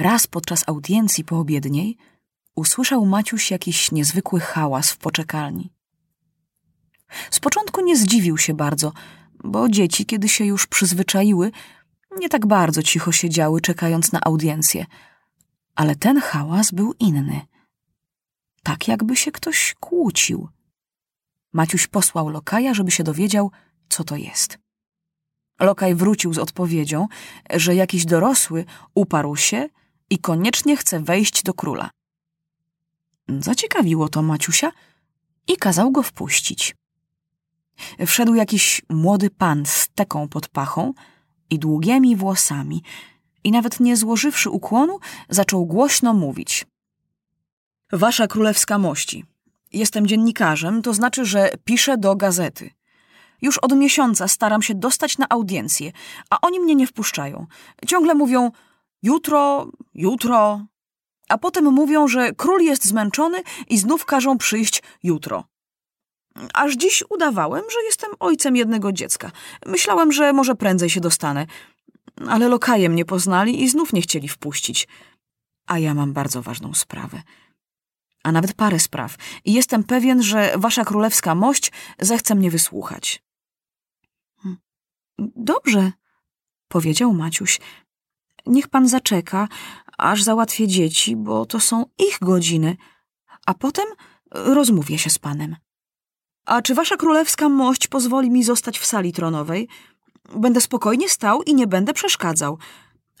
Raz podczas audiencji poobiedniej usłyszał Maciuś jakiś niezwykły hałas w poczekalni. Z początku nie zdziwił się bardzo, bo dzieci, kiedy się już przyzwyczaiły, nie tak bardzo cicho siedziały, czekając na audiencję. Ale ten hałas był inny. Tak jakby się ktoś kłócił. Maciuś posłał lokaja, żeby się dowiedział, co to jest. Lokaj wrócił z odpowiedzią, że jakiś dorosły uparł się i koniecznie chce wejść do króla. Zaciekawiło to Maciusia i kazał go wpuścić. Wszedł jakiś młody pan z teką pod pachą i długimi włosami i nawet nie złożywszy ukłonu, zaczął głośno mówić. Wasza królewska mości, jestem dziennikarzem, to znaczy, że piszę do gazety. Już od miesiąca staram się dostać na audiencję, a oni mnie nie wpuszczają. Ciągle mówią jutro, jutro, a potem mówią, że król jest zmęczony i znów każą przyjść jutro. Aż dziś udawałem, że jestem ojcem jednego dziecka. Myślałem, że może prędzej się dostanę, ale lokaje mnie poznali i znów nie chcieli wpuścić. A ja mam bardzo ważną sprawę. A nawet parę spraw. I jestem pewien, że wasza królewska mość zechce mnie wysłuchać. Hm. Dobrze, powiedział Maciuś. Niech pan zaczeka, aż załatwię dzieci, bo to są ich godziny, a potem rozmówię się z panem. A czy wasza królewska mość pozwoli mi zostać w sali tronowej? Będę spokojnie stał i nie będę przeszkadzał.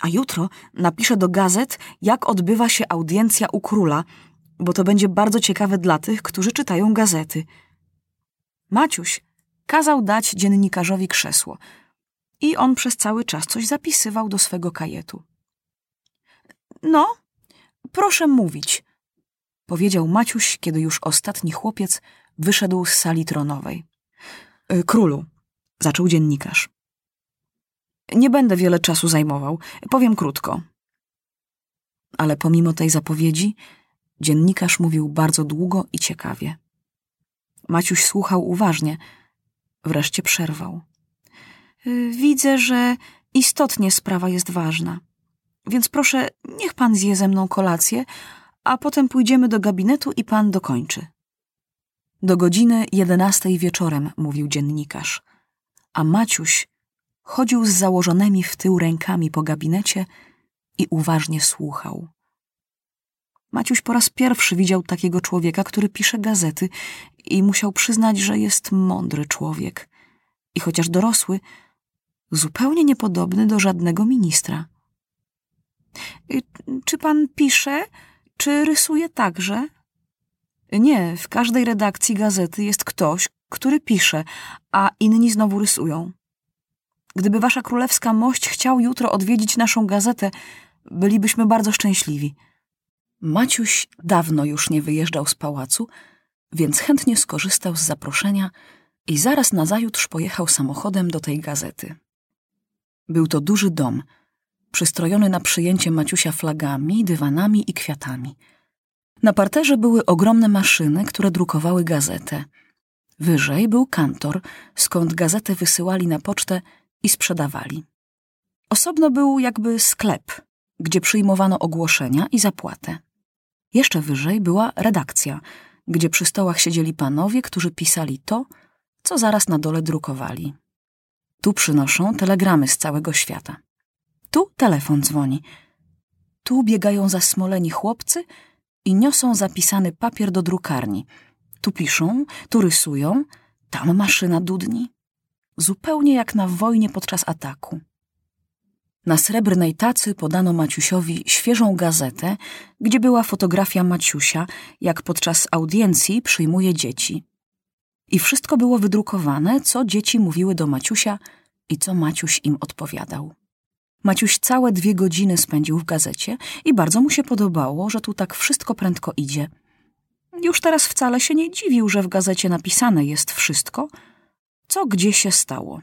A jutro napiszę do gazet, jak odbywa się audiencja u króla, bo to będzie bardzo ciekawe dla tych, którzy czytają gazety. Maciuś kazał dać dziennikarzowi krzesło i on przez cały czas coś zapisywał do swego kajetu. No, proszę mówić, powiedział Maciuś, kiedy już ostatni chłopiec wyszedł z sali tronowej. Y, królu, zaczął dziennikarz. Nie będę wiele czasu zajmował, powiem krótko. Ale pomimo tej zapowiedzi, dziennikarz mówił bardzo długo i ciekawie. Maciuś słuchał uważnie, wreszcie przerwał. Widzę, że istotnie sprawa jest ważna. Więc proszę, niech pan zje ze mną kolację, a potem pójdziemy do gabinetu i pan dokończy. Do godziny jedenastej wieczorem, mówił dziennikarz, a Maciuś chodził z założonymi w tył rękami po gabinecie i uważnie słuchał. Maciuś po raz pierwszy widział takiego człowieka, który pisze gazety i musiał przyznać, że jest mądry człowiek. I chociaż dorosły, zupełnie niepodobny do żadnego ministra. Y, czy pan pisze, czy rysuje także? Nie, w każdej redakcji gazety jest ktoś, który pisze, a inni znowu rysują. Gdyby wasza królewska mość chciał jutro odwiedzić naszą gazetę, bylibyśmy bardzo szczęśliwi. Maciuś dawno już nie wyjeżdżał z pałacu, więc chętnie skorzystał z zaproszenia i zaraz nazajutrz pojechał samochodem do tej gazety. Był to duży dom, przystrojony na przyjęcie Maciusia flagami, dywanami i kwiatami – na parterze były ogromne maszyny, które drukowały gazetę. Wyżej był kantor, skąd gazetę wysyłali na pocztę i sprzedawali. Osobno był jakby sklep, gdzie przyjmowano ogłoszenia i zapłatę. Jeszcze wyżej była redakcja, gdzie przy stołach siedzieli panowie, którzy pisali to, co zaraz na dole drukowali. Tu przynoszą telegramy z całego świata. Tu telefon dzwoni. Tu biegają zasmoleni chłopcy i niosą zapisany papier do drukarni. Tu piszą, tu rysują, tam maszyna dudni. Zupełnie jak na wojnie podczas ataku. Na srebrnej tacy podano Maciusiowi świeżą gazetę, gdzie była fotografia Maciusia, jak podczas audiencji przyjmuje dzieci. I wszystko było wydrukowane, co dzieci mówiły do Maciusia i co Maciuś im odpowiadał. Maciuś całe dwie godziny spędził w gazecie i bardzo mu się podobało, że tu tak wszystko prędko idzie. Już teraz wcale się nie dziwił, że w gazecie napisane jest wszystko, co gdzie się stało.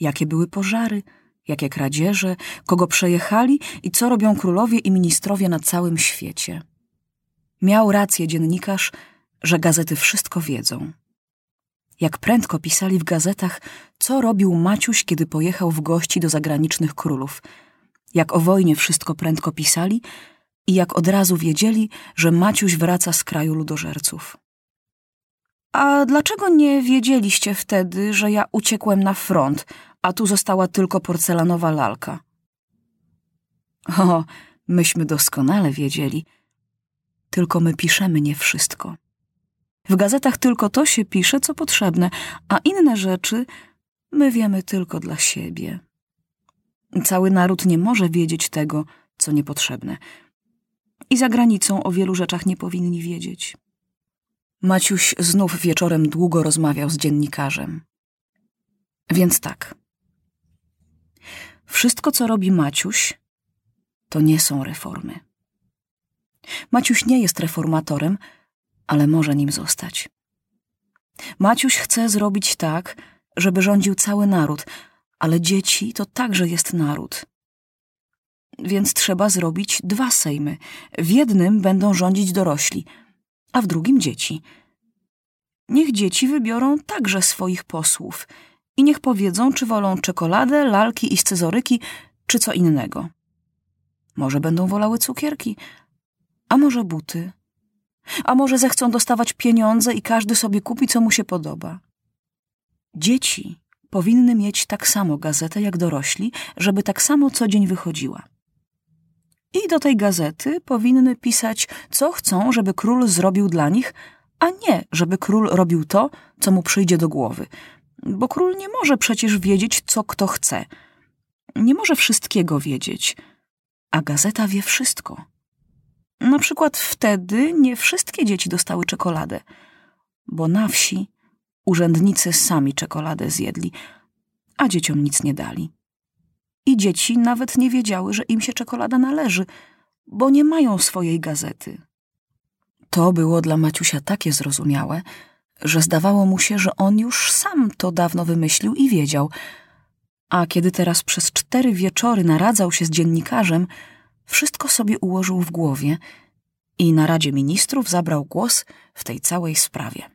Jakie były pożary, jakie kradzieże, kogo przejechali i co robią królowie i ministrowie na całym świecie. Miał rację dziennikarz, że gazety wszystko wiedzą. Jak prędko pisali w gazetach, co robił Maciuś, kiedy pojechał w gości do zagranicznych królów. Jak o wojnie wszystko prędko pisali i jak od razu wiedzieli, że Maciuś wraca z kraju ludożerców. A dlaczego nie wiedzieliście wtedy, że ja uciekłem na front, a tu została tylko porcelanowa lalka? O, myśmy doskonale wiedzieli. Tylko my piszemy nie wszystko. W gazetach tylko to się pisze, co potrzebne, a inne rzeczy my wiemy tylko dla siebie. Cały naród nie może wiedzieć tego, co niepotrzebne. I za granicą o wielu rzeczach nie powinni wiedzieć. Maciuś znów wieczorem długo rozmawiał z dziennikarzem. Więc tak. Wszystko, co robi Maciuś, to nie są reformy. Maciuś nie jest reformatorem, ale może nim zostać. Maciuś chce zrobić tak, żeby rządził cały naród, ale dzieci to także jest naród. Więc trzeba zrobić dwa sejmy. W jednym będą rządzić dorośli, a w drugim dzieci. Niech dzieci wybiorą także swoich posłów i niech powiedzą, czy wolą czekoladę, lalki i scyzoryki, czy co innego. Może będą wolały cukierki, a może buty, a może zechcą dostawać pieniądze i każdy sobie kupi, co mu się podoba. Dzieci powinny mieć tak samo gazetę jak dorośli, żeby tak samo co dzień wychodziła. I do tej gazety powinny pisać, co chcą, żeby król zrobił dla nich, a nie, żeby król robił to, co mu przyjdzie do głowy. Bo król nie może przecież wiedzieć, co kto chce. Nie może wszystkiego wiedzieć, a gazeta wie wszystko. Na przykład wtedy nie wszystkie dzieci dostały czekoladę, bo na wsi urzędnicy sami czekoladę zjedli, a dzieciom nic nie dali. I dzieci nawet nie wiedziały, że im się czekolada należy, bo nie mają swojej gazety. To było dla Maciusia takie zrozumiałe, że zdawało mu się, że on już sam to dawno wymyślił i wiedział. A kiedy teraz przez cztery wieczory naradzał się z dziennikarzem, wszystko sobie ułożył w głowie i na Radzie Ministrów zabrał głos w tej całej sprawie.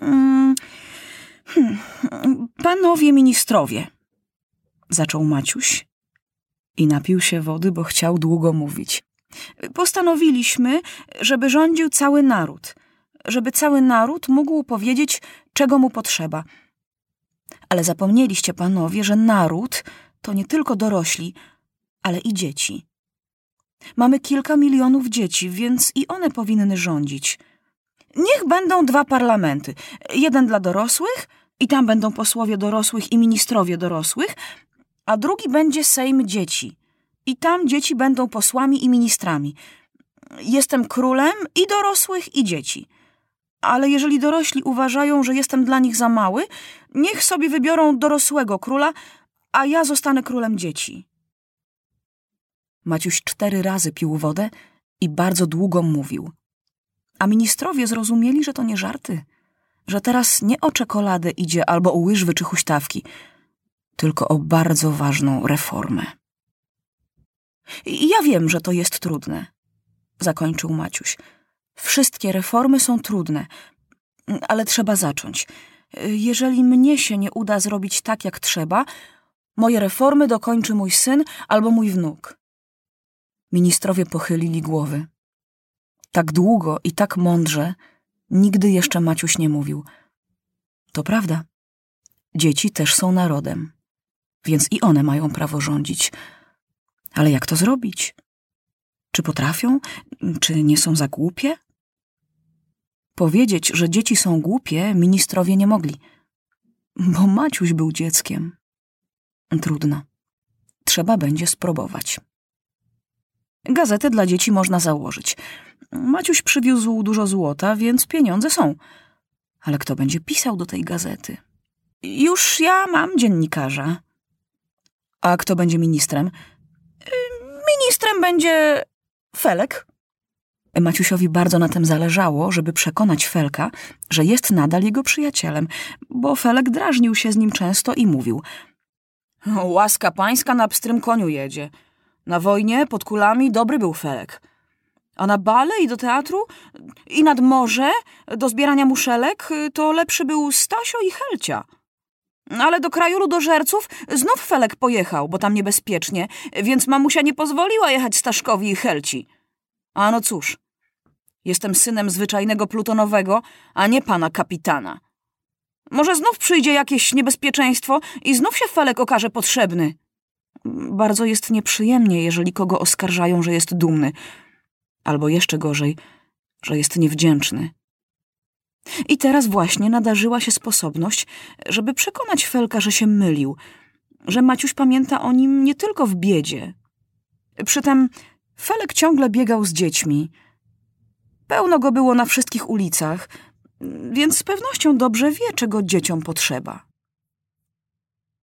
Mm, hmm, panowie ministrowie, zaczął Maciuś i napił się wody, bo chciał długo mówić. Postanowiliśmy, żeby rządził cały naród, żeby cały naród mógł powiedzieć, czego mu potrzeba. Ale zapomnieliście, panowie, że naród to nie tylko dorośli, ale i dzieci. Mamy kilka milionów dzieci, więc i one powinny rządzić. Niech będą dwa parlamenty. Jeden dla dorosłych, i tam będą posłowie dorosłych i ministrowie dorosłych, a drugi będzie Sejm Dzieci. I tam dzieci będą posłami i ministrami. Jestem królem i dorosłych, i dzieci. Ale jeżeli dorośli uważają, że jestem dla nich za mały, niech sobie wybiorą dorosłego króla, a ja zostanę królem dzieci. Maciuś cztery razy pił wodę i bardzo długo mówił. A ministrowie zrozumieli, że to nie żarty, że teraz nie o czekoladę idzie albo o łyżwy czy huśtawki, tylko o bardzo ważną reformę. Ja wiem, że to jest trudne, zakończył Maciuś. Wszystkie reformy są trudne, ale trzeba zacząć. Jeżeli mnie się nie uda zrobić tak, jak trzeba, moje reformy dokończy mój syn albo mój wnuk. Ministrowie pochylili głowy. Tak długo i tak mądrze nigdy jeszcze Maciuś nie mówił. To prawda. Dzieci też są narodem, więc i one mają prawo rządzić. Ale jak to zrobić? Czy potrafią? Czy nie są za głupie? Powiedzieć, że dzieci są głupie, ministrowie nie mogli, bo Maciuś był dzieckiem. Trudno. Trzeba będzie spróbować. Gazetę dla dzieci można założyć. Maciuś przywiózł dużo złota, więc pieniądze są. Ale kto będzie pisał do tej gazety? Już ja mam dziennikarza. A kto będzie ministrem? Ministrem będzie Felek. Maciusiowi bardzo na tym zależało, żeby przekonać Felka, że jest nadal jego przyjacielem, bo Felek drażnił się z nim często i mówił – Łaska pańska na pstrym koniu jedzie – na wojnie pod kulami dobry był Felek. A na bale i do teatru i nad morze do zbierania muszelek to lepszy był Stasio i Helcia. Ale do kraju ludożerców znów Felek pojechał, bo tam niebezpiecznie, więc mamusia nie pozwoliła jechać Staszkowi i Helci. A no cóż, jestem synem zwyczajnego plutonowego, a nie pana kapitana. Może znów przyjdzie jakieś niebezpieczeństwo i znów się Felek okaże potrzebny. Bardzo jest nieprzyjemnie, jeżeli kogo oskarżają, że jest dumny. Albo jeszcze gorzej, że jest niewdzięczny. I teraz właśnie nadarzyła się sposobność, żeby przekonać Felka, że się mylił, że Maciuś pamięta o nim nie tylko w biedzie. Przytem Felek ciągle biegał z dziećmi. Pełno go było na wszystkich ulicach, więc z pewnością dobrze wie, czego dzieciom potrzeba.